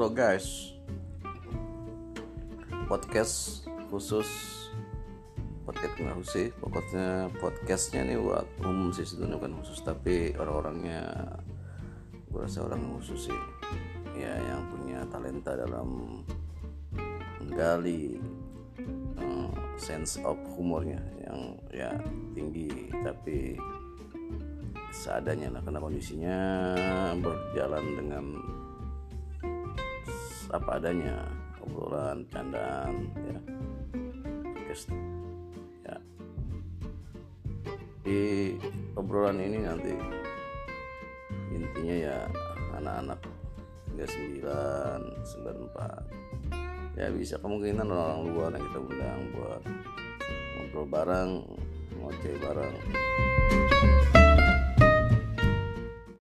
Halo guys. Podcast khusus Podcast nggak khusus Pokoknya podcastnya nih buat umum sih sebenarnya bukan khusus Tapi orang-orangnya. Gue rasa orang khusus sih. Ya yang punya talenta dalam Menggali uh, Sense of humornya Yang ya tinggi Tapi seadanya. Lah karena kondisinya berjalan dengan apa adanya obrolan candaan ya. Guys, ya. Di obrolan ini nanti intinya ya anak-anak 39 94 ya bisa kemungkinan orang luar yang kita undang buat ngobrol bareng ngoceh bareng